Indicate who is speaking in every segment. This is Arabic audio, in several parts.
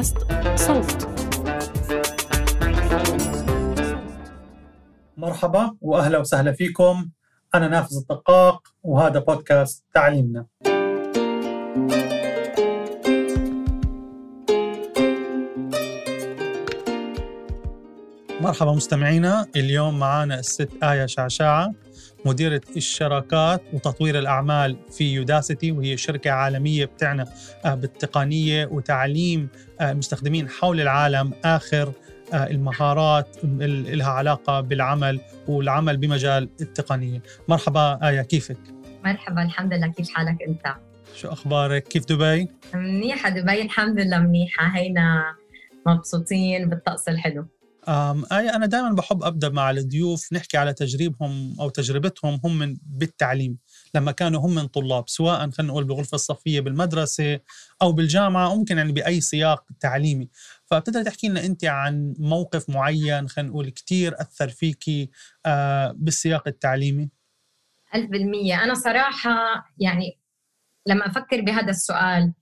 Speaker 1: بودكاست صوت.
Speaker 2: مرحبا وأهلا وسهلا فيكم. أنا نافذ الدقاق وهذا بودكاست تعليمنا. مرحبا مستمعينا. اليوم معنا الست آية شعشاعة. مديرة الشراكات وتطوير الأعمال في يوداسيتي وهي شركة عالمية بتعنى آه، بالتقنية وتعليم آه، حول العالم آخر آه، المهارات اللي لها علاقة بالعمل والعمل بمجال التقنية مرحبا آية كيفك؟
Speaker 3: مرحبا الحمد لله كيف حالك أنت؟
Speaker 2: شو أخبارك؟ كيف دبي؟
Speaker 3: منيحة دبي الحمد لله منيحة هينا مبسوطين بالطقس الحلو
Speaker 2: آية أنا دائما بحب أبدأ مع الضيوف نحكي على تجريبهم أو تجربتهم هم من بالتعليم. لما كانوا هم من طلاب سواء خلينا نقول بالغرفة الصفية بالمدرسة أو بالجامعة ممكن يعني بأي سياق تعليمي. فبتقدر تحكي لنا أنت عن موقف معين خلينا نقول كتير أثر فيكي آه بالسياق التعليمي؟
Speaker 3: ألف بالمية. أنا صراحة يعني لما أفكر بهذا السؤال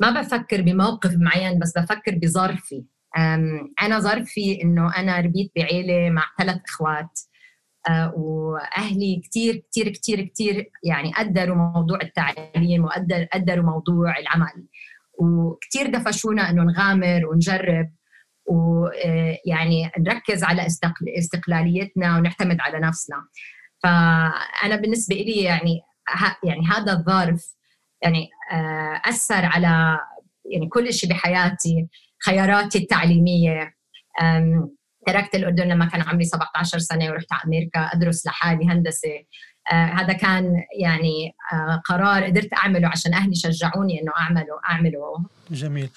Speaker 3: ما بفكر بموقف معين بس بفكر بظرفي. أنا ظرفي إنه أنا ربيت بعيلة مع ثلاث إخوات أه، وأهلي كثير كثير كثير كثير يعني قدروا موضوع التعليم وقدر قدروا موضوع العمل. وكثير دفشونا إنه نغامر ونجرب ويعني أه، نركز على استقلاليتنا ونعتمد على نفسنا. فأنا بالنسبة لي يعني يعني هذا الظرف يعني أه، أثر على يعني كل شيء بحياتي. خياراتي التعليمية. تركت الأردن لما كان عمري 17 سنة ورحت على أمريكا أدرس لحالي هندسة. آه هذا كان يعني آه قرار قدرت أعمله عشان أهلي شجعوني إنه أعمله أعمله.
Speaker 2: جميل.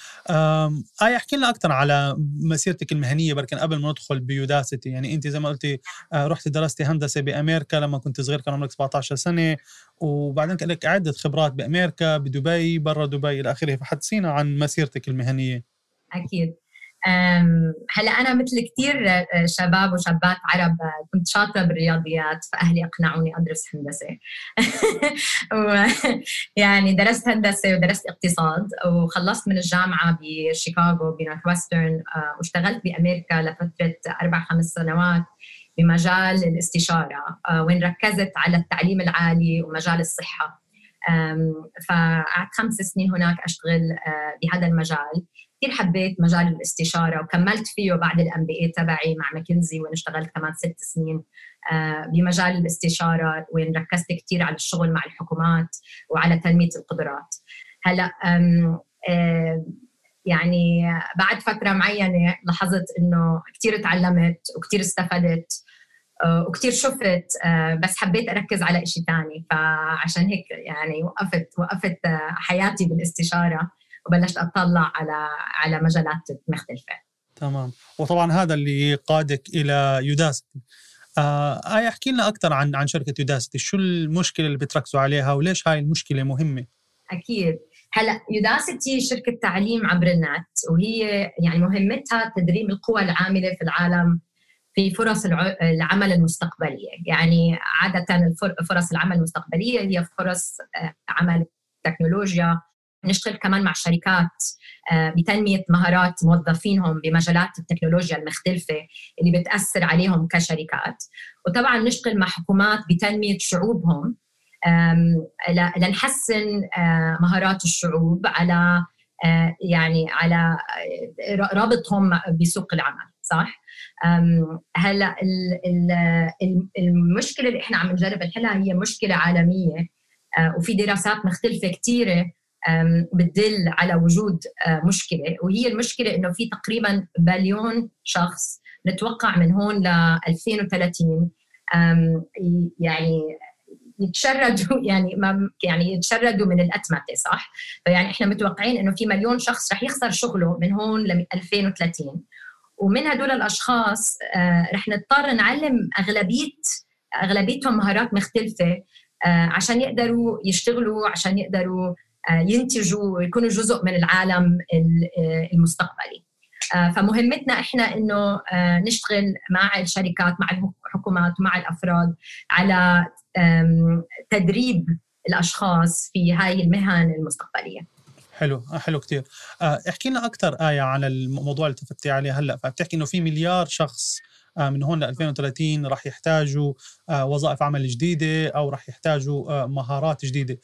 Speaker 2: آية احكي لنا أكثر على مسيرتك المهنية بركن قبل ما ندخل بيوداسيتي. يعني أنت زي ما قلتي آه رحتي درستي هندسة بأمريكا لما كنت صغير كان عمرك 17 سنة. وبعدين كان لك عدة خبرات بأمريكا بدبي برا دبي إلى آخره. فحدثينا عن مسيرتك المهنية.
Speaker 3: أكيد. هلا أنا مثل كثير آه، شباب وشابات عرب آه، كنت شاطرة بالرياضيات فأهلي أقنعوني أدرس هندسة. يعني درست هندسة ودرست اقتصاد وخلصت من الجامعة بشيكاغو بنورث ويسترن آه، واشتغلت بأمريكا لفترة أربع خمس سنوات بمجال الاستشارة وين ركزت على التعليم العالي ومجال الصحة. فقعدت خمس سنين هناك أشتغل بهذا المجال. كثير حبيت مجال الاستشارة وكملت فيه بعد الام بي اي تبعي مع ماكنزي وين اشتغلت كمان ست سنين آه، بمجال الاستشارة وين ركزت كثير على الشغل مع الحكومات وعلى تنمية القدرات. هلأ آه، يعني بعد فترة معينة لاحظت إنه كثير تعلمت وكثير استفدت آه، وكثير شفت بس حبيت أركز على شيء ثاني فعشان هيك يعني وقفت وقفت حياتي بالاستشارة وبلشت أطلع على على مجالات مختلفة.
Speaker 2: تمام. وطبعا هذا اللي قادك إلى يوداسيتي آه آية احكي لنا أكثر عن عن شركة يوداسيتي شو المشكلة اللي بتركزوا عليها وليش هاي المشكلة مهمة؟
Speaker 3: أكيد. هلأ يوداسيتي شركة تعليم عبر النت وهي يعني مهمتها تدريب القوى العاملة في العالم في فرص العمل المستقبلية. يعني عادة فرص العمل المستقبلية هي فرص آه، عمل تكنولوجيا. نشتغل كمان مع شركات آه، بتنمية مهارات موظفينهم بمجالات التكنولوجيا المختلفة اللي بتأثر عليهم كشركات. وطبعا نشتغل مع حكومات بتنمية شعوبهم لنحسن آه، مهارات الشعوب على يعني على رابطهم بسوق العمل. صح؟ هلأ المشكلة اللي إحنا عم نجرب نحلها هي مشكلة عالمية وفي دراسات مختلفة كثيره بتدل على وجود آه، مشكلة وهي المشكلة إنه في تقريبا بليون شخص نتوقع من هون ل 2030 يعني يتشردوا يعني ما يعني يتشردوا من الأتمتة صح؟ فيعني إحنا متوقعين إنه في مليون شخص رح يخسر شغله من هون ل 2030 ومن هدول الأشخاص آه، رح نضطر نعلم اغلبيه أغلبيتهم مهارات مختلفة آه، عشان يقدروا يشتغلوا عشان يقدروا آه، ينتجوا ويكونوا جزء من العالم المستقبلي. فمهمتنا إحنا إنه نشتغل مع الشركات مع الحكومات ومع الأفراد على تدريب الأشخاص في هاي المهن المستقبلية.
Speaker 2: حلو حلو كثير احكي لنا أكثر إيه عن الموضوع اللي تفتي عليه هلأ. فبتحكي إنه في مليار شخص من هون ل 2030 راح يحتاجوا وظائف عمل جديدة أو راح يحتاجوا مهارات جديدة.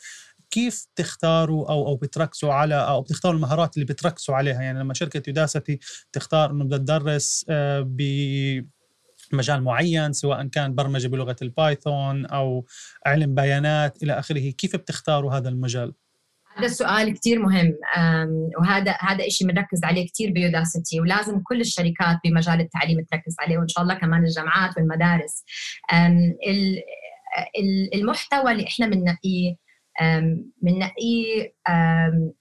Speaker 2: كيف تختاروا أو أو بتركزوا على أو بتختاروا المهارات اللي بتركزوا عليها؟ يعني لما شركة يوداستي تختار إنه بدها تدرس ب مجال معين سواء كان برمجة بلغة البايثون أو علم بيانات إلى آخره كيف بتختاروا هذا المجال؟
Speaker 3: هذا السؤال كثير مهم وهذا هذا شيء بنركز عليه كثير بيوداسيتي ولازم كل الشركات بمجال التعليم تركز عليه وإن شاء الله كمان الجامعات والمدارس. المحتوى اللي إحنا بننقيه بننقيه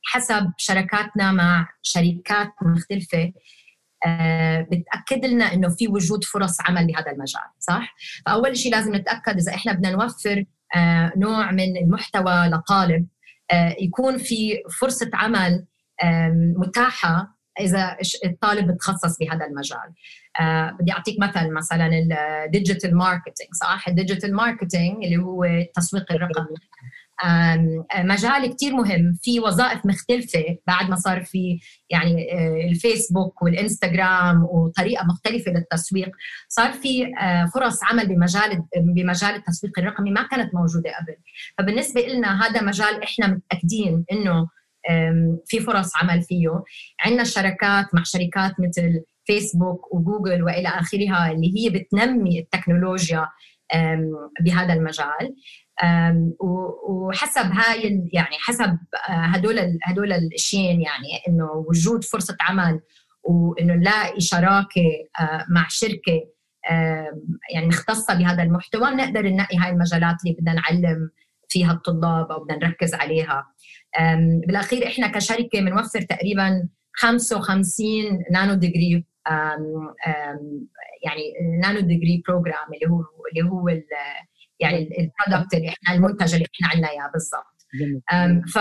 Speaker 3: حسب شراكاتنا مع شركات مختلفة آه، بتأكد لنا إنه في وجود فرص عمل بهذا المجال صح؟ فأول شيء لازم نتأكد إذا إحنا بدنا نوفر نوع من المحتوى لطالب يكون في فرصة عمل متاحة إذا الطالب بتخصص بهذا المجال. بدي أعطيك مثل مثلا ال digital marketing صح؟ ال digital marketing اللي هو التسويق الرقمي مجال كتير مهم. في وظائف مختلفة بعد ما صار في يعني آه، الفيسبوك والإنستغرام وطريقة مختلفة للتسويق. صار في آه، فرص عمل بمجال بمجال التسويق الرقمي ما كانت موجودة قبل. فبالنسبة لنا هذا مجال إحنا متأكدين إنه في فرص عمل فيه. عندنا شركات مع شركات مثل فيسبوك وجوجل وإلى آخرها اللي هي بتنمي التكنولوجيا بهذا المجال. وحسب هاي يعني حسب آه، هدول هدول الاشيين يعني إنه وجود فرصة عمل وإنه نلاقي شراكه آه، مع شركة يعني مختصة بهذا المحتوى بنقدر ننقي هاي المجالات اللي بدنا نعلم فيها الطلاب أو بدنا نركز عليها. بالأخير إحنا كشركة بنوفر تقريبا 55 nanodegree يعني nanodegree program اللي هو اللي هو يعني البرودكت اللي إحنا المنتج اللي إحنا عندنا إياه بالضبط. ف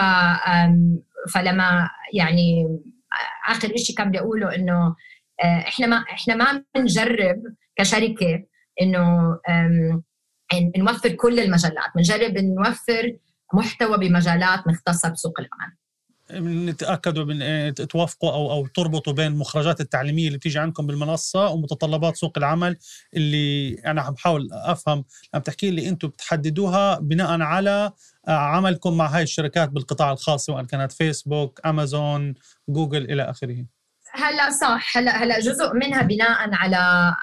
Speaker 3: فلما يعني آخر شيء كان بدي أقوله إنه آه، إحنا ما إحنا ما بنجرب كشركة إنه نوفر كل المجالات بنجرب نوفر محتوى بمجالات مختصة بسوق العمل.
Speaker 2: نتأكدوا من إيه، توافقوا أو أو تربطوا بين المخرجات التعليمية اللي بتيجي عندكم بالمنصة ومتطلبات سوق العمل اللي أنا عم بحاول أفهم عم تحكي لي أنتم بتحددوها بناء على آه، عملكم مع هاي الشركات بالقطاع الخاص سواء كانت فيسبوك امازون جوجل إلى آخره.
Speaker 3: هلا صح. هلا هلا جزء منها بناء على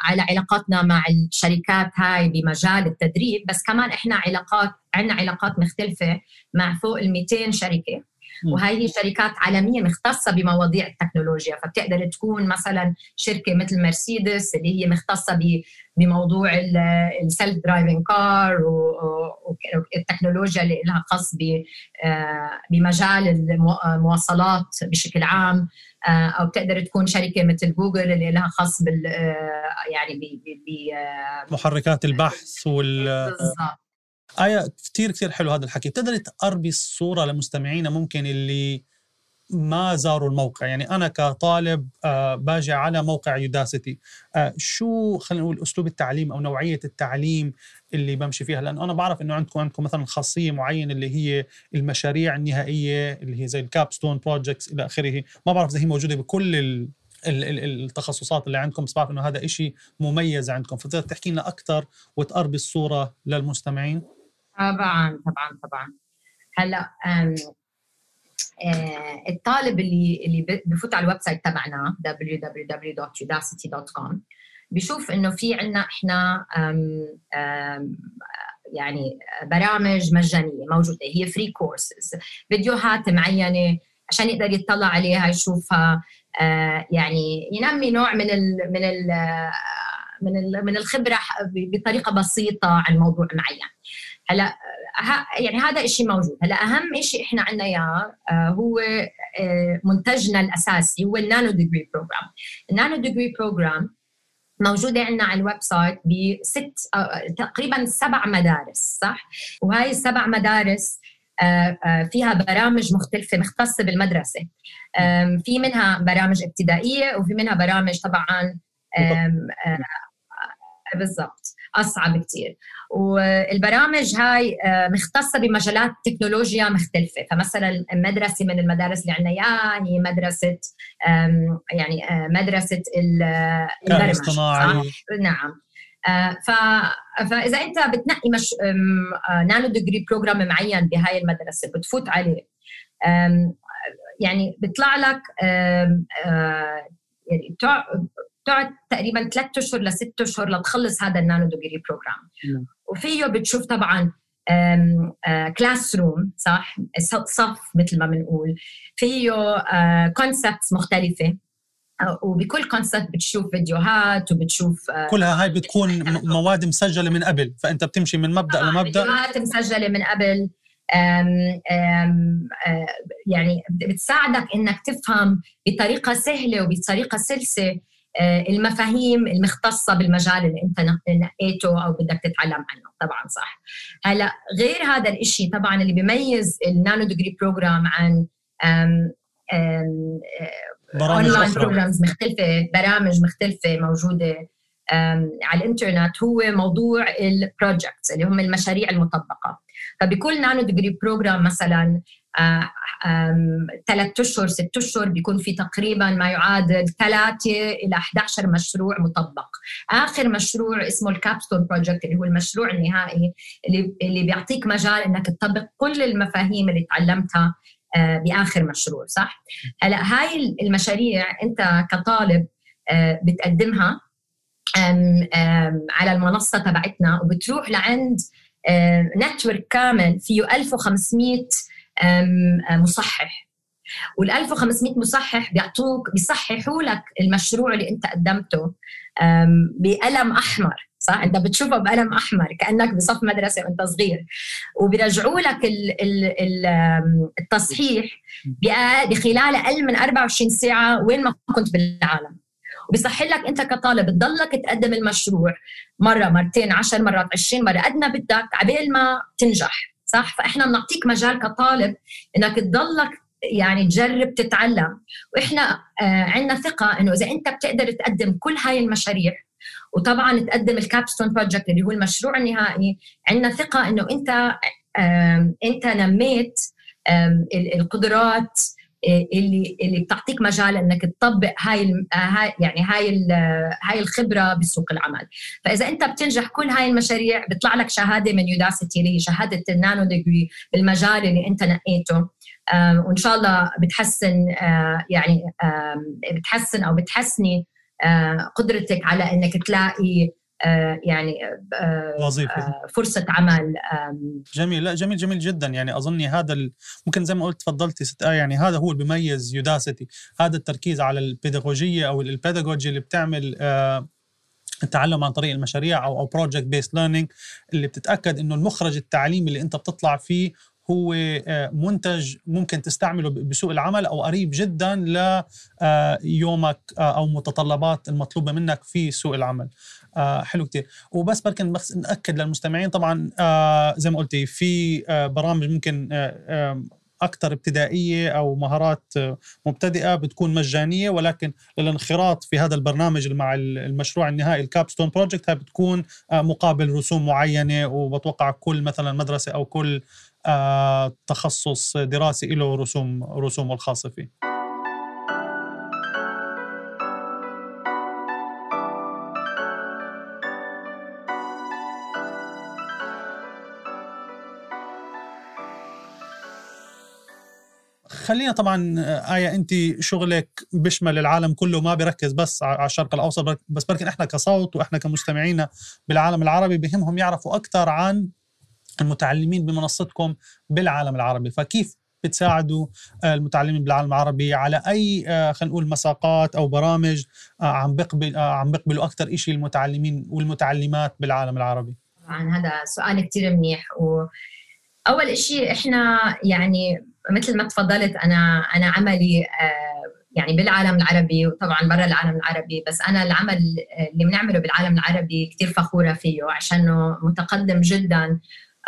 Speaker 3: على علاقاتنا مع الشركات هاي بمجال التدريب بس كمان إحنا علاقات عندنا علاقات مختلفة مع فوق ال 200 شركة. وهي هي شركات عالمية مختصة بمواضيع التكنولوجيا فبتقدر تكون مثلا شركة مثل مرسيدس اللي هي مختصة بموضوع self-driving car ال والتكنولوجيا اللي لها خاص آه، بمجال المواصلات بشكل عام. آه، أو بتقدر تكون شركة مثل جوجل اللي لها خاص بال آه، يعني ب
Speaker 2: محركات البحث وال بالضبط. آية كثير كثير حلو هذا الحكي. بتقدري تقربي الصورة لمستمعينا ممكن اللي ما زاروا الموقع. يعني أنا كطالب آه باجي على موقع يوداسيتي آه شو خلينا نقول أسلوب التعليم أو نوعية التعليم اللي بمشي فيها؟ لأنه أنا بعرف أنه عندكم عندكم مثلا خاصية معينة اللي هي المشاريع النهائية اللي هي زي ال capstone projects إلى آخره. ما بعرف إذا هي موجودة بكل ال التخصصات اللي عندكم بس بعرف إنه هذا إشي مميز عندكم. فتقدر تحكي لنا أكثر وتقربي الصورة للمستمعين؟
Speaker 3: طبعا طبعا طبعا. هلأ آه، الطالب اللي اللي بفوت على ال website تبعنا www.udacity.com بشوف إنه في عندنا إحنا أم أم يعني برامج مجانية موجودة هي free courses فيديوهات معينة عشان يقدر يطلع عليها يشوفها آه، يعني ينمي نوع من ال من ال من من الخبرة بطريقة بسيطة عن موضوع معين. هلا يعني هذا شيء موجود. هلا أهم شيء إحنا عندنا إياه آه، هو آه، منتجنا الأساسي هو ال nanodegree program ال nanodegree program موجودة عندنا على ال website بست آه، تقريبا سبع مدارس صح؟ وهي السبع مدارس فيها برامج مختلفة مختصة بالمدرسة. في منها برامج ابتدائية وفي منها برامج طبعا بالضبط. أصعب كثير والبرامج هاي آه، مختصة بمجالات تكنولوجيا مختلفة. فمثلا مدرسة من المدارس اللي عندنا اياها هي مدرسة يعني آه، مدرسة
Speaker 2: البرمجة
Speaker 3: نعم. آه، ف... فاذا أنت بتنقي مش... nanodegree program معين بهاي المدرسة بتفوت عليه. يعني بيطلع لك يعني بتقعد تقريبا ثلاث أشهر لست أشهر لتخلص هذا ال nanodegree program وفيه بتشوف طبعا classroom صح؟ صف مثل ما بنقول. فيه concepts مختلفة. وبكل concept بتشوف فيديوهات وبتشوف
Speaker 2: كلها هاي بتكون مواد مسجلة من قبل. فأنت بتمشي من مبدأ آه لمبدأ.
Speaker 3: فيديوهات مسجلة من قبل. أم أم يعني بتساعدك إنك تفهم بطريقة سهلة وبطريقة سلسة. آه، المفاهيم المختصة بالمجال اللي أنت نقيته أو بدك تتعلم عنه. طبعا صح. هلأ غير هذا الشيء طبعا اللي بيميز ال nanodegree program عن online programs مختلفة برامج مختلفة موجودة على الإنترنت هو موضوع ال projects اللي هم المشاريع المطبقة. فبكل nanodegree program مثلا ثلاث أشهر ست أشهر بيكون في تقريبا ما يعادل ثلاثة إلى 11 مشروع مطبق. آخر مشروع اسمه ال capstone project اللي هو المشروع النهائي اللي اللي بيعطيك مجال إنك تطبق كل المفاهيم اللي تعلمتها آه، بآخر مشروع صح؟ هلأ هاي المشاريع أنت كطالب آه، بتقدمها على المنصة تبعتنا وبتروح لعند network كامل فيه 1500 مصحح. وال 1500 مصحح بيعطوك بيصححوا لك المشروع اللي أنت قدمته بقلم أحمر صح؟ أنت بتشوفه بقلم أحمر كأنك بصف مدرسة وأنت صغير. وبيرجعوا لك ال ال التصحيح بخلال أقل من 24 ساعة وين ما كنت بالعالم. وبيصح لك أنت كطالب تضلك تقدم المشروع مرة مرتين عشر مرات 20 مرة قد ما بدك عبال ما تنجح. صح؟ فإحنا بنعطيك مجال كطالب إنك تضلك يعني تجرب تتعلم. وإحنا آه عندنا ثقة إنه إذا أنت بتقدر تقدم كل هاي المشاريع وطبعا تقدم ال capstone project اللي هو المشروع النهائي عندنا ثقة إنه أنت آه أنت نميت آه القدرات اللي اللي بتعطيك مجال إنك تطبق هاي هاي يعني هاي هاي الخبرة بسوق العمل. فإذا أنت بتنجح كل هاي المشاريع بيطلع لك شهادة من يوداسيتي اللي هي شهادة ال nanodegree بالمجال اللي أنت نقيته. وإن شاء الله بتحسن يعني بتحسن أو بتحسني قدرتك على إنك تلاقي آه، يعني آه، وظيفة. آه، فرصة عمل
Speaker 2: جميل. لا جميل جميل جدا. يعني أظني هذا ال... ممكن زي ما قلت تفضلتي ست آية يعني هذا هو اللي بيميز يوداسيتي هذا التركيز على البيداغوجية أو ال pedagogy اللي بتعمل التعلم عن طريق المشاريع أو أو project-based learning اللي بتتأكد إنه المخرج التعليمي اللي أنت بتطلع فيه هو آه، منتج ممكن تستعمله بسوق العمل أو قريب جدا ليومك آه، آه، أو متطلبات المطلوبة منك في سوق العمل. حلو كتير. وبس بركن بس نأكد للمستمعين طبعا زي ما قلتي في برامج ممكن أكثر ابتدائية أو مهارات مبتدئة بتكون مجانية ولكن للانخراط في هذا البرنامج مع المشروع النهائي الكابستون بروجكت بتكون مقابل رسوم معينة وبتوقع كل مثلا مدرسة أو كل آه، تخصص دراسي له رسوم رسومه الخاصة فيه. خلينا طبعا آية أنت شغلك بيشمل العالم كله ما بيركز بس على الشرق الأوسط بس بركن إحنا كصوت وإحنا كمستمعين بالعالم العربي بهمهم يعرفوا أكثر عن المتعلمين بمنصتكم بالعالم العربي. فكيف بتساعدوا آه، المتعلمين بالعالم العربي على أي آه، خلينا نقول مساقات أو برامج آه، عم بقبل عم بيقبلوا أكثر شيء المتعلمين والمتعلمات بالعالم العربي؟
Speaker 3: طبعا هذا سؤال كثير منيح واول شيء إحنا يعني مثل ما تفضلت أنا أنا عملي يعني بالعالم العربي وطبعا برا العالم العربي بس أنا العمل اللي بنعمله بالعالم العربي كثير فخورة فيه عشانه متقدم جدا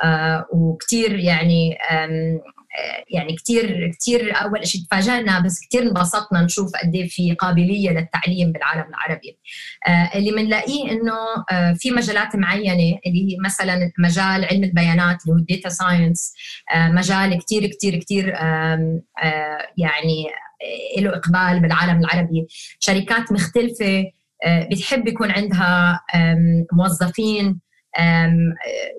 Speaker 3: آه، وكثير يعني يعني كثير كثير أول شيء تفاجئنا بس كثير انبسطنا نشوف قد إيه في قابلية للتعليم بالعالم العربي. اللي بنلاقيه إنه في مجالات معينة اللي هي مثلا مجال علم البيانات اللي هو ال data science مجال كثير كثير كثير يعني له إقبال بالعالم العربي. شركات مختلفة بتحب يكون عندها موظفين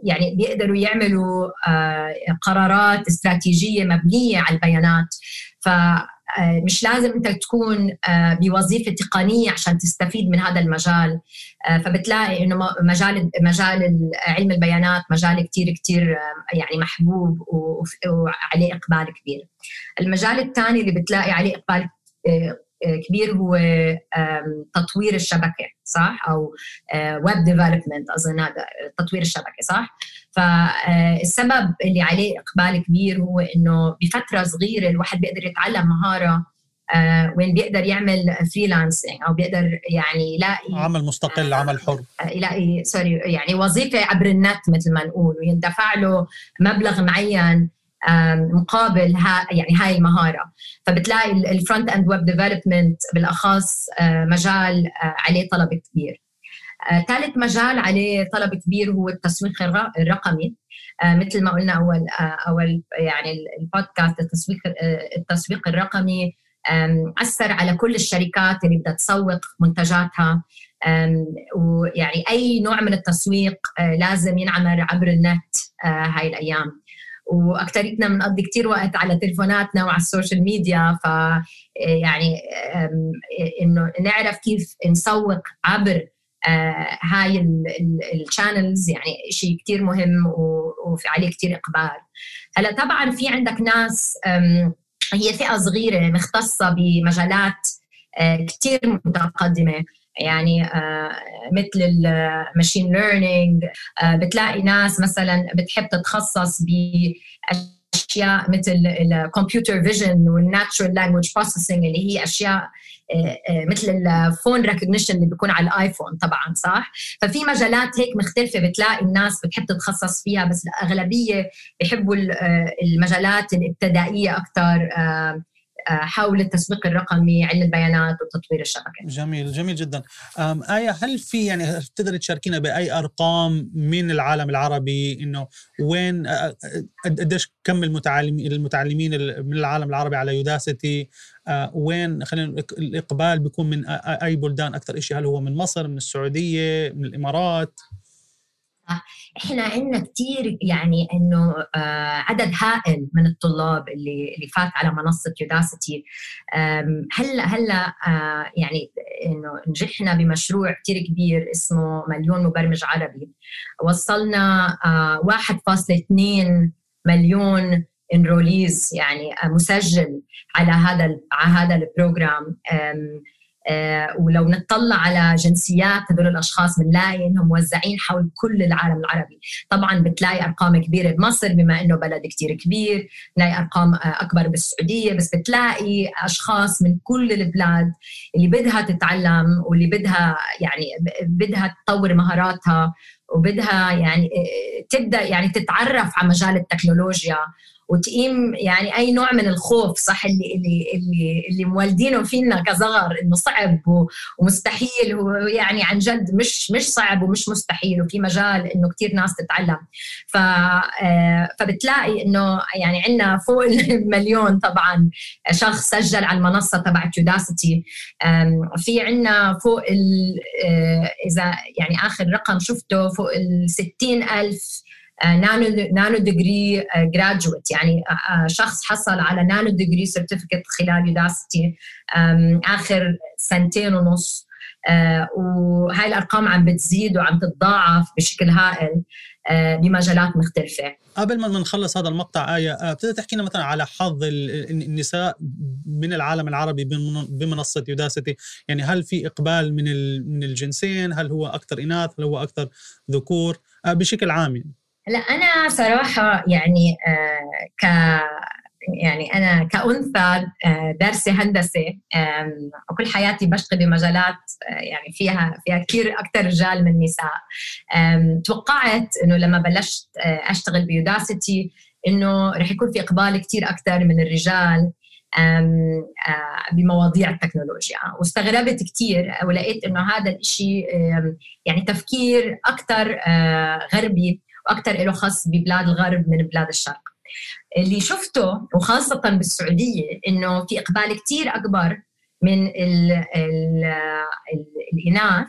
Speaker 3: يعني بيقدروا يعملوا آه، قرارات استراتيجية مبنية على البيانات ف آه، مش لازم انت تكون آه، بوظيفة تقنية عشان تستفيد من هذا المجال فبتلاقي إنه مجال مجال علم البيانات مجال كثير كثير يعني محبوب وعليه إقبال كبير. المجال الثاني اللي بتلاقي عليه إقبال كبير هو تطوير الشبكة صح؟ أو web development اظن هذا تطوير الشبكة صح؟ فالسبب اللي عليه إقبال كبير هو إنه بفترة صغيرة الواحد بيقدر يتعلم مهارة آه، وين بيقدر يعمل freelancing أو بيقدر يعني يلاقي
Speaker 2: عمل مستقل عمل حر.
Speaker 3: يلاقي sorry يعني وظيفة عبر النت مثل ما نقول وبيندفع له مبلغ معين مقابل ها يعني هاي المهارة. فبتلاقي ال front end web development بالأخص آه، مجال آه، عليه طلب كبير. ثالث مجال عليه طلب كبير هو التسويق الرقمي. مثل ما قلنا أول أول يعني البودكاست التسويق التسويق الرقمي أثر على كل الشركات اللي بدها تسوق منتجاتها. ويعني أي نوع من التسويق لازم ينعمل عبر النت هاي الأيام. واكثريتنا بنقضي كثير وقت على تليفوناتنا وعلى السوشيال ميديا ف يعني إنه نعرف كيف نسوق عبر آه، هاي ال channels يعني شيء كثير مهم وفي عليه كثير إقبال. هلأ طبعا في عندك ناس هي فئة صغيرة مختصة بمجالات آه، كثير متقدمة. يعني آه، مثل ال machine learning بتلاقي ناس مثلا بتحب تتخصص بأشياء مثل ال computer vision وال natural language processing اللي هي أشياء آه، آه، مثل ال phone recognition اللي بيكون على الآيفون طبعا صح؟ ففي مجالات هيك مختلفة بتلاقي الناس بتحب تتخصص فيها بس الأغلبية بيحبوا المجالات الابتدائية أكثر حول التسويق الرقمي علم البيانات وتطوير الشبكة.
Speaker 2: جميل جميل جدا. آية هل في يعني تقدر تشاركينا بأي أرقام من العالم العربي إنه وين قديش كم المتعلمين المتعلمين من العالم العربي على يوداسيتي وين خلينا الإقبال بيكون من أي بلدان أكثر شيء هل هو من مصر من السعودية من الإمارات؟
Speaker 3: إحنا عندنا كثير يعني إنه آه، عدد هائل من الطلاب اللي اللي فات على منصة يوداسيتي هلأ هلأ آه، يعني إنه نجحنا بمشروع كثير كبير اسمه مليون مبرمج عربي. وصلنا 1.2 آه، مليون enrollees يعني مسجل على هذا على هذا ال program. ولو نطلع على جنسيات هذول الأشخاص بنلاقي إنهم موزعين حول كل العالم العربي. طبعا بتلاقي أرقام كبيرة بمصر بما إنه بلد كتير كبير بتلاقي أرقام آه، أكبر بالسعودية بس بتلاقي أشخاص من كل البلاد اللي بدها تتعلم واللي بدها يعني بدها تطور مهاراتها وبدها يعني آه، تبدأ يعني تتعرف على مجال التكنولوجيا. وتقيم يعني أي نوع من الخوف صح؟ اللي اللي اللي اللي موالدينه فينا كصغر إنه صعب ومستحيل هو يعني عن جد مش مش صعب ومش مستحيل وفي مجال إنه كثير ناس تتعلم. ف آه، فبتلاقي إنه يعني عندنا فوق المليون طبعا شخص سجل على المنصة تبعت Udacity في عندنا فوق آه، إذا يعني آخر رقم شفته فوق ال 60000 nano nano degree graduate يعني آه، آه، شخص حصل على nano degree certificate خلال Udacity آخر سنتين ونص. آه، وهاي الأرقام عم بتزيد وعم تتضاعف بشكل هائل بمجالات مختلفة.
Speaker 2: قبل ما نخلص هذا المقطع آية بتقدر تحكي لنا مثلا على حظ النساء من العالم العربي بمنصة يوداسيتي يعني هل في إقبال من من الجنسين؟ هل هو أكثر إناث؟ هل هو أكثر ذكور؟ بشكل عام يعني.
Speaker 3: لا أنا صراحة يعني آه ك يعني أنا كأنثى آه دارسة هندسة وكل حياتي بشتغل بمجالات آه يعني فيها فيها كثير أكثر رجال من نساء. توقعت إنه لما بلشت أشتغل بيوداسيتي إنه رح يكون في إقبال كثير أكثر من الرجال بمواضيع التكنولوجيا. واستغربت كثير ولقيت إنه هذا الشيء يعني تفكير أكثر غربي. وأكثر له خص ببلاد الغرب من بلاد الشرق. اللي شفته وخاصة بالسعودية إنه في إقبال كثير أكبر من ال ال ال الإناث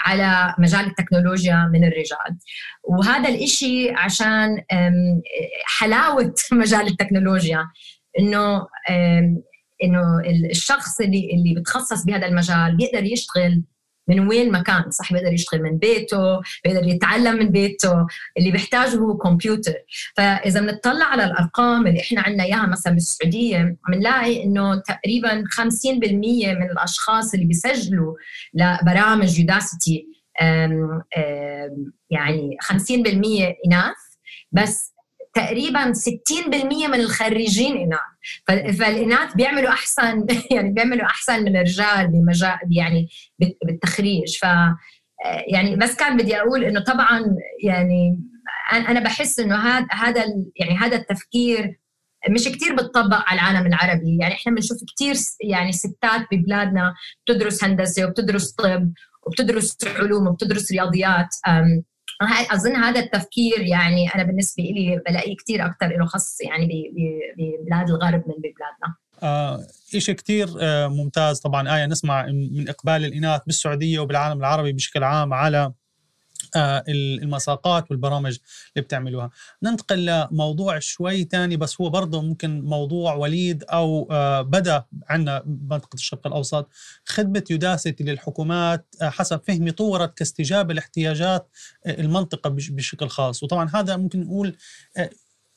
Speaker 3: على مجال التكنولوجيا من الرجال. وهذا الإشي عشان حلاوة مجال التكنولوجيا. إنه إنه الشخص اللي اللي بتخصص بهذا المجال بيقدر يشتغل من وين ما كان صح بيقدر يشتغل من بيته بيقدر يتعلم من بيته اللي بيحتاجه هو كمبيوتر. فإذا بنطلع على الأرقام اللي إحنا عندنا إياها مثلا بالسعودية بنلاقي إنه تقريبا 50% من الأشخاص اللي بيسجلوا لبرامج يوداسيتي يعني 50% إناث بس تقريبا 60% من الخريجين إناث. فالإناث بيعملوا أحسن يعني بيعملوا أحسن من الرجال بمجال يعني بالتخريج. ف يعني بس كان بدي أقول إنه طبعا يعني أنا بحس إنه هذا هذا يعني هذا التفكير مش كتير بتطبق على العالم العربي. يعني إحنا بنشوف كتير يعني ستات ببلادنا بتدرس هندسة وبتدرس طب وبتدرس علوم وبتدرس رياضيات. أظن هذا التفكير يعني أنا بالنسبة لي بلاقيه كثير أكثر له خص يعني ببلاد الغرب من ببلادنا.
Speaker 2: آه شيء كثير آه ممتاز. طبعا آية نسمع من إقبال الإناث بالسعودية وبالعالم العربي بشكل عام على المساقات والبرامج اللي بتعملوها. ننتقل لموضوع شوي تاني بس هو برضه ممكن موضوع وليد أو آه، بدأ عندنا منطقة الشرق الأوسط خدمة يوداسيتي للحكومات آه، حسب فهمي طورت كاستجابة لاحتياجات المنطقة بشكل خاص. وطبعا هذا ممكن نقول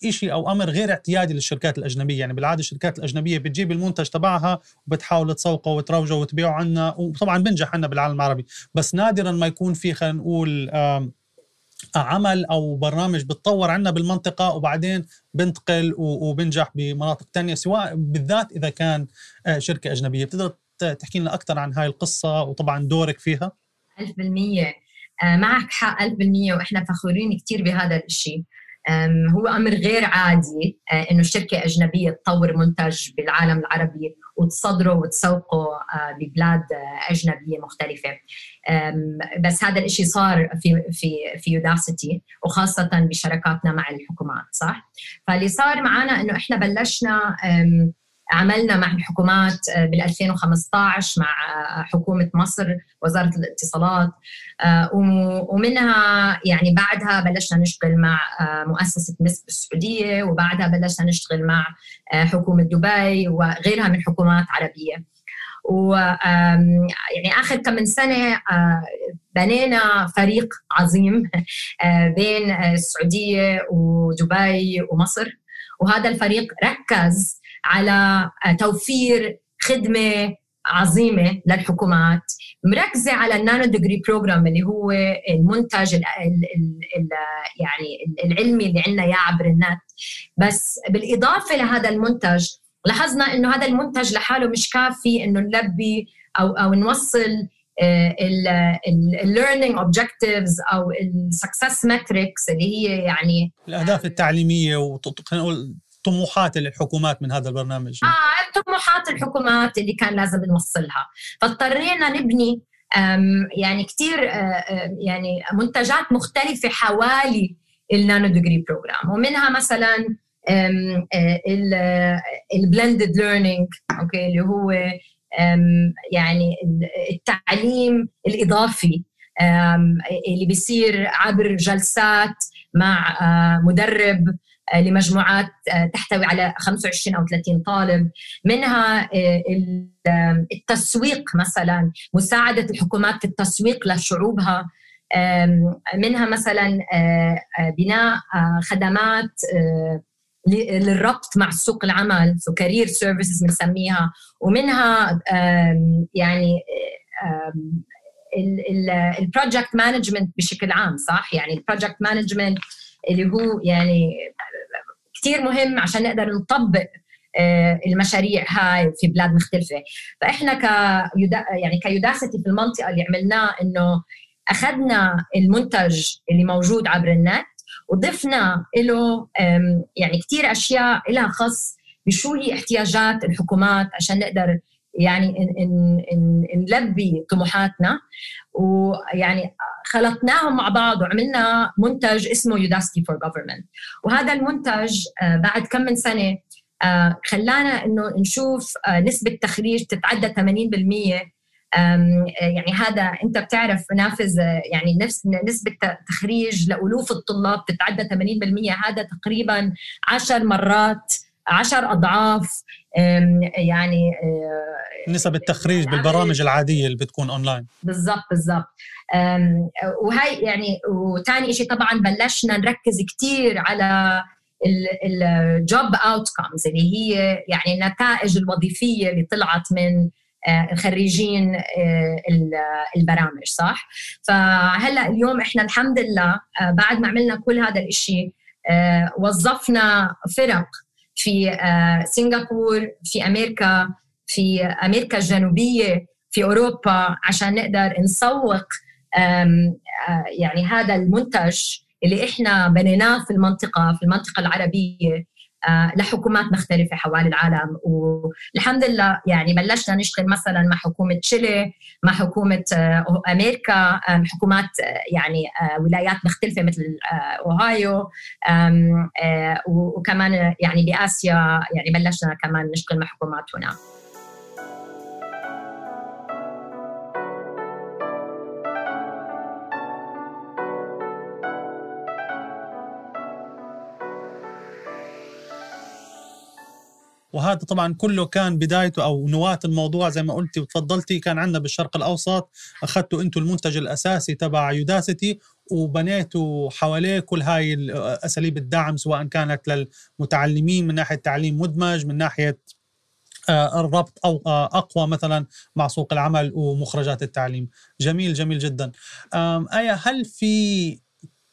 Speaker 2: شيء أو أمر غير اعتيادي للشركات الأجنبية. يعني بالعادة الشركات الأجنبية بتجيب المنتج تبعها وبتحاول تسوقه وتروجه وتبيعه عنا وطبعا بنجح عنا بالعالم العربي. بس نادرا ما يكون في خلينا نقول عمل أو برنامج بتطور عنا بالمنطقة وبعدين بنتقل وبنجح بمناطق تانية سواء بالذات إذا كان آه، شركة أجنبية. بتقدر تحكي لنا أكثر عن هاي القصة وطبعا دورك فيها؟
Speaker 3: 1000% آه، معك حق 1000% وإحنا فخورين كثير بهذا الشيء هو أمر غير عادي إنه شركة أجنبية تطور منتج بالعالم العربي وتصدره وتسوقه ببلاد أجنبية مختلفة. بس هذا الشيء صار في في في يوداسيتي وخاصة بشراكاتنا مع الحكومات صح؟ فاللي صار معنا إنه إحنا بلشنا عملنا مع الحكومات بال 2015 مع حكومة مصر وزارة الاتصالات آه، ومنها يعني بعدها بلشنا نشتغل مع آه، مؤسسة مس بالسعوديه وبعدها بلشنا نشتغل مع آه، حكومة دبي وغيرها من حكومات عربية. و يعني آخر كم من سنة بنينا فريق عظيم بين السعودية ودبي ومصر. وهذا الفريق ركز على توفير خدمة عظيمة للحكومات مركزة على ال nano degree program اللي هو المنتج ال ال ال يعني العلمي اللي عندنا إياه عبر النت. بس بالإضافة لهذا المنتج لاحظنا إنه هذا المنتج لحاله مش كافي إنه نلبي أو أو نوصل ال learning objectives أو ال success metrics اللي هي يعني
Speaker 2: الأهداف التعليمية وخلينا نقول طموحات الحكومات من هذا البرنامج؟
Speaker 3: آه طموحات الحكومات اللي كان لازم نوصلها. فاضطرينا نبني يعني كثير يعني منتجات مختلفة حوالي ال nano degree program ومنها مثلا ال blended learning okay اللي هو يعني التعليم الإضافي اللي بيصير عبر جلسات مع مدرب آه، لمجموعات آه، تحتوي على 25 أو 30 طالب. منها آه، التسويق مثلا مساعدة الحكومات في التسويق لشعوبها. منها مثلا بناء خدمات للربط مع سوق العمل. so career services بنسميها. ومنها يعني ال project management بشكل عام صح؟ يعني ال project management اللي هو يعني كثير مهم عشان نقدر نطبق آه، المشاريع هاي في بلاد مختلفة. فإحنا ك يعني ك Udacity في المنطقة اللي عملناه إنه أخذنا المنتج اللي موجود عبر النت وضفنا له يعني كثير أشياء لها خص بشو هي احتياجات الحكومات عشان نقدر يعني نلبي طموحاتنا. ويعني خلطناهم مع بعض وعملنا منتج اسمه Udacity for Government وهذا المنتج آه، بعد كم من سنة آه، خلانا إنه نشوف آه، نسبة تخريج تتعدى 80% يعني هذا أنت بتعرف نافذ يعني نفس نسبة تخريج لألوف الطلاب تتعدى 80% هذا تقريبا 10 مرات عشر أضعاف يعني
Speaker 2: آه، نسب التخريج بالبرامج العادية اللي بتكون اونلاين
Speaker 3: بالضبط بالضبط. وهي يعني وثاني شيء طبعا بلشنا نركز كثير على الجوب اوتكمز اللي هي يعني النتائج الوظيفية اللي طلعت من آه، خريجين آه، البرامج صح؟ فهلأ اليوم إحنا الحمد لله بعد ما عملنا كل هذا الشيء وظفنا فرق في آه، سنغافور في أمريكا في أمريكا الجنوبية في أوروبا عشان نقدر نسوق آه، يعني هذا المنتج اللي إحنا بنيناه في المنطقة في المنطقة العربية. لحكومات مختلفة حوالي العالم. والحمد لله يعني بلشنا نشتغل مثلا مع حكومة تشيلي مع حكومة آه، أمريكا حكومات آه، يعني ولايات مختلفة مثل أوهايو. وكمان يعني بآسيا يعني بلشنا كمان نشتغل مع حكومات هنا
Speaker 2: وهذا طبعا كله كان بدايته أو نواة الموضوع زي ما قلتي وتفضلتي كان عندنا بالشرق الأوسط أخذتوا أنتم المنتج الأساسي تبع يوداسيتي وبنيتوا حواليه كل هاي أساليب الدعم سواء كانت للمتعلمين من ناحية تعليم مدمج من ناحية آه، الربط أو آه، أقوى مثلا مع سوق العمل ومخرجات التعليم. جميل جميل جدا. آية هل في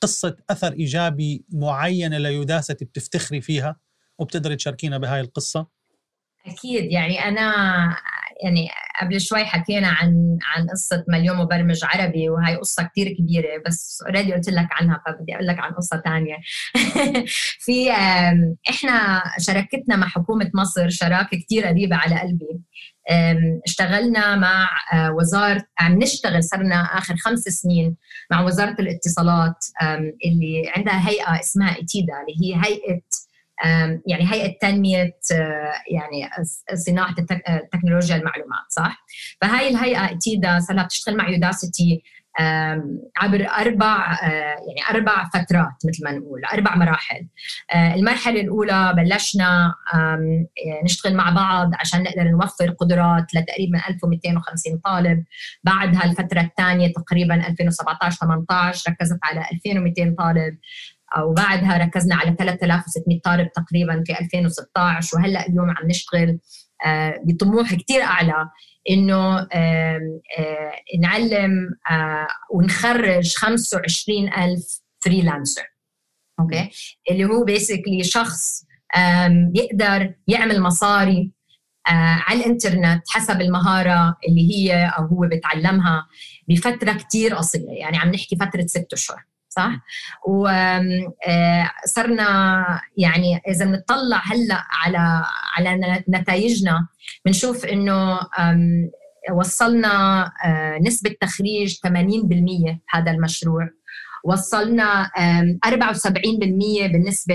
Speaker 2: قصة أثر إيجابي معينة ليوداستي بتفتخري فيها وبتقدري تشاركينا بهاي القصة؟
Speaker 3: أكيد يعني أنا يعني قبل شوي حكينا عن عن قصة مليون مبرمج عربي وهي قصة كثير كبيرة بس اوريدي قلت لك عنها فبدي أقول لك عن قصة ثانية في إحنا شراكتنا مع حكومة مصر شراكة كثير قريبة على قلبي. اشتغلنا مع آه، وزارة عم نشتغل صرنا آخر خمس سنين مع وزارة الاتصالات اللي عندها هيئة اسمها إتيدا اللي هي هيئة يعني هيئه تنميه آه، يعني صناعة آه، تكنولوجيا المعلومات صح؟ فهاي الهيئة أكيد صار بتشتغل مع يوداسيتي عبر أربع آه، يعني أربع فترات مثل ما نقول أربع مراحل. المرحلة الأولى بلشنا نشتغل مع بعض عشان نقدر نوفر قدرات لتقريبا 1250 طالب. بعدها الفترة الثانية تقريبا 2017 18 ركزت على 2200 طالب. وبعدها ركزنا على 3600 طالب تقريبا في 2016 وهلأ اليوم عم نشتغل آه، بطموح كثير أعلى إنه آه، نعلم آه، ونخرج 25000 freelancer. Okay؟ اللي هو basically شخص بيقدر يعمل مصاري على الإنترنت حسب المهارة اللي هي أو هو بتعلمها بفترة كثير قصيرة يعني عم نحكي فترة ست أشهر. صح؟ وصرنا آه، يعني إذا بنطلع هلأ على على نتائجنا بنشوف إنه وصلنا آه، نسبة تخريج 80% هذا المشروع. وصلنا 74% بالنسبة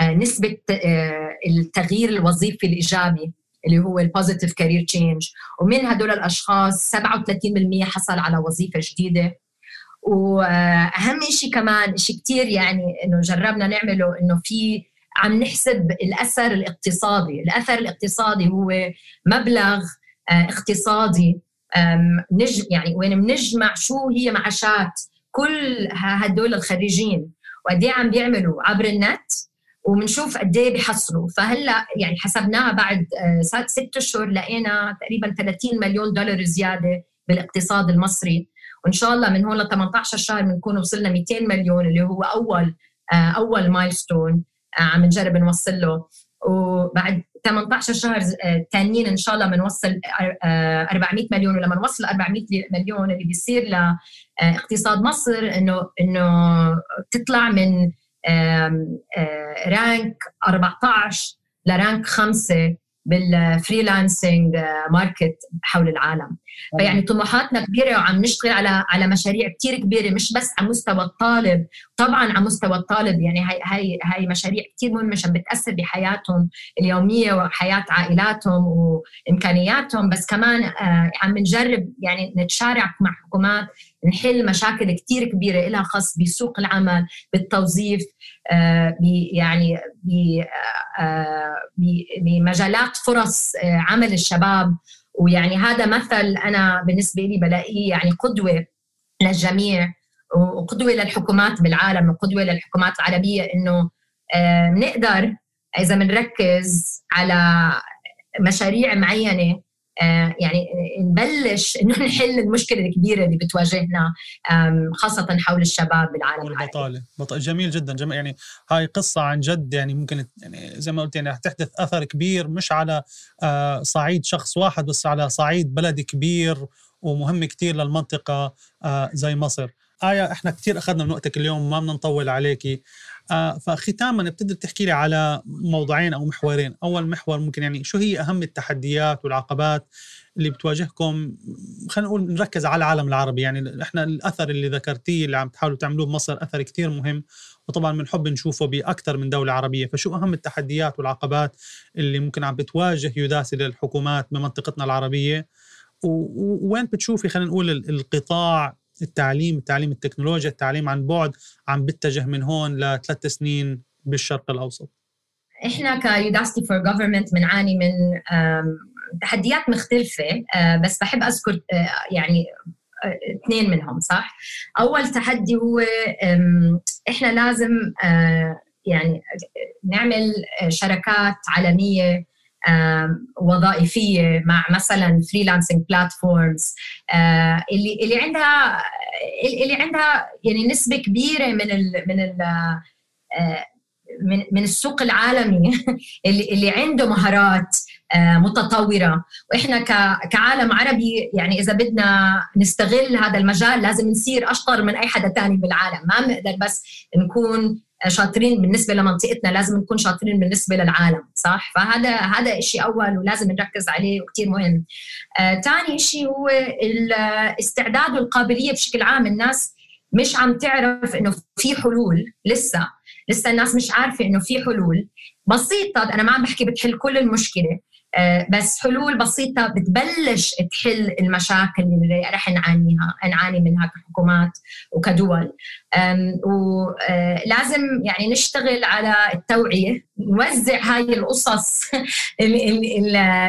Speaker 3: لنسبه آه، التغيير الوظيفي الإيجابي اللي هو ال positive career change ومن هدول الأشخاص 37% حصل على وظيفة جديدة. وأهم شيء كمان شيء كثير يعني إنه جربنا نعمله إنه في عم نحسب الأثر الاقتصادي، الأثر الاقتصادي هو مبلغ آه، اقتصادي. نج يعني وين بنجمع شو هي معاشات كل هدول الخريجين. وقد إيه عم بيعملوا عبر النت وبنشوف قد إيه بيحصلوا. فهلأ يعني حسبناها بعد آه، ست أشهر لقينا تقريبا 30 مليون دولار زيادة بالاقتصاد المصري. وإن شاء الله من هون ل 18 شهر بنكون وصلنا 200 مليون اللي هو أول آه، أول مايلستون آه، عم نجرب نوصل له. وبعد 18 شهر تانيين إن شاء الله بنوصل 400 مليون. ولما نوصل 400 مليون اللي بيصير لاقتصاد مصر إنه إنه تطلع من rank 14 ل rank 5 بال freelancing market حول العالم. فيعني طموحاتنا كبيرة وعم نشتغل على على مشاريع كثير كبيرة مش بس على مستوى الطالب طبعا على مستوى الطالب يعني هاي هاي هاي مشاريع كثير مهمة عشان بتأثر بحياتهم اليومية وحياة عائلاتهم وإمكانياتهم. بس كمان آه عم نجرب يعني نتشارك مع حكومات نحل مشاكل كثير كبيرة لها خاص بسوق العمل بالتوظيف آه يعني آه بمجالات فرص عمل الشباب. ويعني هذا مثل أنا بالنسبة لي بلاقيه يعني قدوة للجميع. وقدوة للحكومات بالعالم وقدوة للحكومات العربية إنه بنقدر إذا بنركز على مشاريع معينة يعني نبلش إنه نحل المشكلة الكبيرة اللي بتواجهنا خاصة حول الشباب بالعالم
Speaker 2: والبطالة. بط... جميل جدا. جميل. يعني هاي قصة عن جد يعني ممكن يعني زي ما قلت يعني تحدث أثر كبير مش على صعيد شخص واحد بس على صعيد بلد كبير ومهم كتير للمنطقة زي مصر. آية إحنا كثير أخذنا من وقتك اليوم ما بدنا نطول عليكي آه فختاما بتقدر تحكي لي على موضوعين أو محورين، أول محور ممكن يعني شو هي أهم التحديات والعقبات اللي بتواجهكم؟ خلينا نقول نركز على العالم العربي. يعني إحنا الأثر اللي ذكرتيه اللي عم تحاولوا تعملوه بمصر أثر كثير مهم وطبعا بنحب نشوفه باكثر من دولة عربية. فشو أهم التحديات والعقبات اللي ممكن عم بتواجه يوداسي للحكومات بمنطقتنا العربية؟ ووين بتشوفي خلينا نقول القطاع التعليم التعليم التكنولوجيا التعليم عن بعد عم بتجه من هون لثلاث سنين بالشرق الأوسط.
Speaker 3: إحنا ك Udacity for Government بنعاني من تحديات مختلفة بس بحب أذكر يعني اثنين منهم صح؟ أول تحدي هو إحنا لازم يعني نعمل شراكات عالمية وظائفية مع مثلا freelancing platforms اللي اللي عندها اللي عندها يعني نسبة كبيرة من ال من ال من من السوق العالمي اللي اللي عنده مهارات متطورة. وإحنا كعالم عربي يعني إذا بدنا نستغل هذا المجال لازم نصير أشطر من أي حدا تاني بالعالم. ما بنقدر بس نكون شاطرين بالنسبة لمنطقتنا لازم نكون شاطرين بالنسبة للعالم صح؟ فهذا هذا شيء أول ولازم نركز عليه وكثير مهم. ثاني آه شيء هو الاستعداد والقابلية بشكل عام. الناس مش عم تعرف إنه في حلول لسه لسه الناس مش عارفة إنه في حلول. بسيطة أنا ما عم بحكي بتحل كل المشكلة بس حلول بسيطة بتبلش تحل المشاكل اللي رح نعانيها نعاني منها كحكومات وكدول. ولازم يعني نشتغل على التوعية نوزع هاي القصص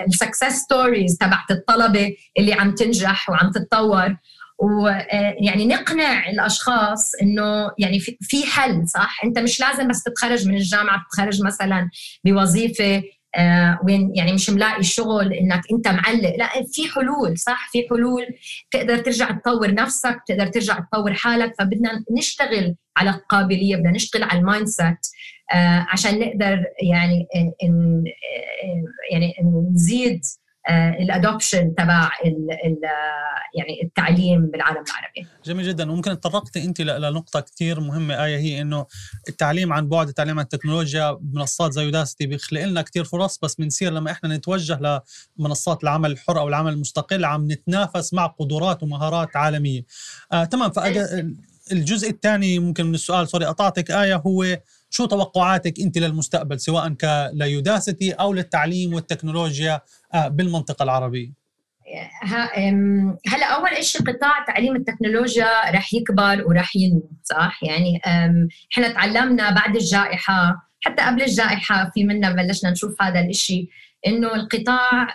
Speaker 3: ال success stories تبعت الطلبة اللي عم تنجح وعم تتطور. ويعني نقنع الأشخاص إنه يعني في حل صح؟ أنت مش لازم بس تتخرج من الجامعة تتخرج مثلا بوظيفة آه وين يعني مش ملاقي شغل إنك أنت معلق. لا في حلول صح؟ في حلول. تقدر ترجع تطور نفسك تقدر ترجع تطور حالك. فبدنا نشتغل على القابلية بدنا نشتغل على ال mindset آه عشان نقدر يعني إن يعني نزيد الادوبشن تبع يعني التعليم بالعالم العربي.
Speaker 2: جميل جدا. وممكن تطرقتي انت لنقطة كثير مهمة. آية هي إنه التعليم عن بعد التعليم عن التكنولوجيا بمنصات زي يوداستي بيخلق لنا كثير فرص بس بنصير لما إحنا نتوجه لمنصات العمل الحر أو العمل المستقل عم نتنافس مع قدرات ومهارات عالمية. آه تمام. فالجزء الثاني ممكن من السؤال سوري قطعتك آية هو شو توقعاتك أنت للمستقبل سواء كليوداسيتي أو للتعليم والتكنولوجيا بالمنطقة العربية؟
Speaker 3: هلا أول شيء قطاع تعليم التكنولوجيا رح يكبر ورح ينمو صح يعني إحنا تعلمنا بعد الجائحة حتى قبل الجائحة في منا بلشنا نشوف هذا الشيء إنه القطاع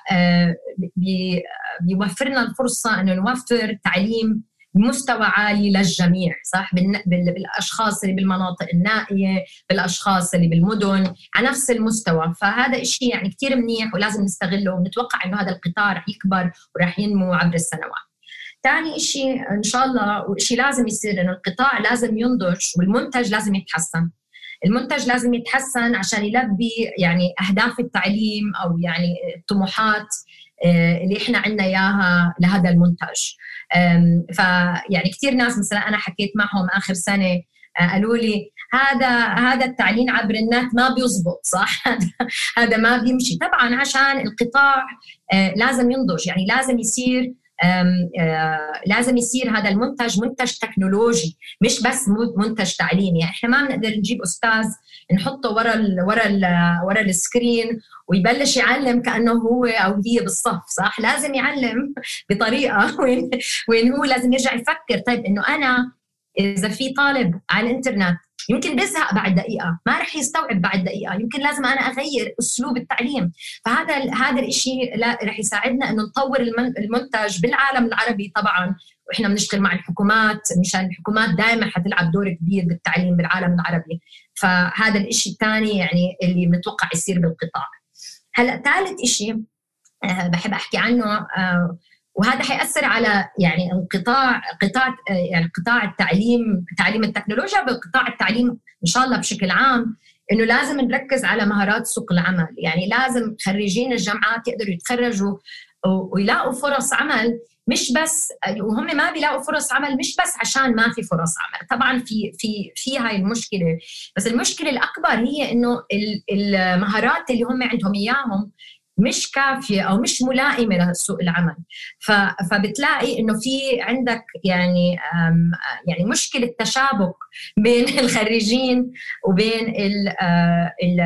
Speaker 3: بيوفرنا الفرصة إنه نوفر تعليم بمستوى عالي للجميع صح؟ بالأشخاص اللي بالمناطق النائية بالأشخاص اللي بالمدن على نفس المستوى. فهذا شيء يعني كثير منيح ولازم نستغله ونتوقع إنه هذا القطاع رح يكبر ورح ينمو عبر السنوات. ثاني شيء إن شاء الله وشيء لازم يصير إنه القطاع لازم ينضج والمنتج لازم يتحسن. المنتج لازم يتحسن عشان يلبي يعني أهداف التعليم أو يعني الطموحات اللي إحنا عندنا إياها لهذا المنتج. فيعني كثير ناس مثلا أنا حكيت معهم آخر سنة آه، قالوا لي هذا هذا التعليم عبر النت ما بيزبط صح؟ هذا ما بيمشي. طبعا عشان القطاع آه، لازم ينضج. يعني لازم يصير لازم يصير هذا المنتج منتج تكنولوجي مش بس منتج تعليمي. يعني إحنا ما بنقدر نجيب أستاذ نحطه ورا ال ورا ال ورا ال screen ويبلش يعلم كأنه هو أو هي بالصف صح؟ لازم يعلم بطريقة وين وين هو لازم يرجع يفكر. طيب إنه أنا إذا في طالب على الإنترنت يمكن بيزهق بعد دقيقة ما رح يستوعب بعد دقيقة يمكن لازم أنا أغير أسلوب التعليم. فهذا هذا الشيء رح يساعدنا إنه نطور المنتج بالعالم العربي طبعا. وإحنا بنشتغل مع الحكومات مشان الحكومات دائما حتلعب دور كبير بالتعليم بالعالم العربي. فهذا الشيء الثاني يعني اللي بنتوقع يصير بالقطاع. هلأ ثالث شيء أه بحب أحكي عنه أه وهذا حيأثر على يعني القطاع قطاع يعني قطاع التعليم تعليم التكنولوجيا بقطاع التعليم إن شاء الله بشكل عام إنه لازم نركز على مهارات سوق العمل. يعني لازم خريجين الجامعات يقدروا يتخرجوا ويلاقوا فرص عمل مش بس وهم ما بيلاقوا فرص عمل مش بس عشان ما في فرص عمل. طبعا في في في هاي المشكلة. بس المشكلة الأكبر هي إنه المهارات اللي هم عندهم إياهم مش كافية أو مش ملائمة لسوق العمل. فبتلاقي إنه في عندك يعني يعني مشكلة تشابك بين الخريجين وبين ال ال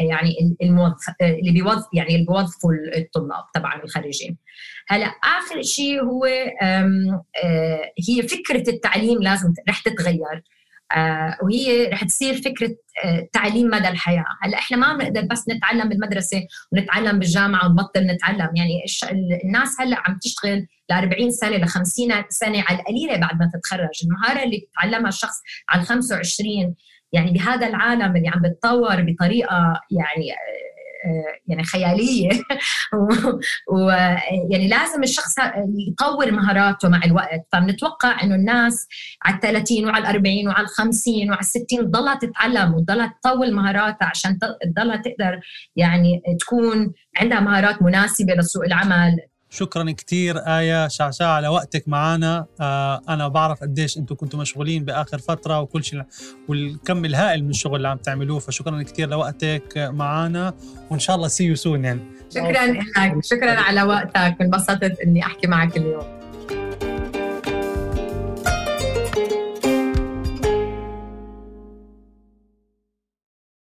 Speaker 3: يعني الموظف اللي بيوظف يعني اللي بيوظفوا الطلاب طبعا الخريجين. هلأ آخر شيء هو هي فكرة التعليم لازم رح تتغير. آه، وهي رح تصير فكرة آه، تعليم مدى الحياة، هلأ إحنا ما بنقدر بس نتعلم بالمدرسة ونتعلم بالجامعة ونبطل نتعلم، يعني الناس هلأ عم تشتغل ل 40 سنة ل 50 سنة على القليلة بعد ما تتخرج، المهارة اللي بتتعلمها الشخص على 25 يعني بهذا العالم اللي عم بتطور بطريقة يعني آه، يعني خيالية. ويعني لازم الشخص يطور مهاراته مع الوقت. فبنتوقع إنه الناس على ال 30 وعلى ال 40 وعلى ال 50 وعلى ال 60 تضلها تتعلم وتضلها تطور مهاراتها عشان تضلها تقدر يعني تكون عندها مهارات مناسبة لسوق العمل.
Speaker 2: شكرا كثير آية شعشاع على وقتك معنا آه أنا بعرف قديش أنتم كنتوا مشغولين بآخر فترة وكل شيء. والكم الهائل من الشغل اللي عم تعملوه فشكرا كثير لوقتك معنا وإن شاء الله see you soon يعني.
Speaker 3: شكرا لك. شكرا على وقتك. انبسطت إني أحكي معك اليوم.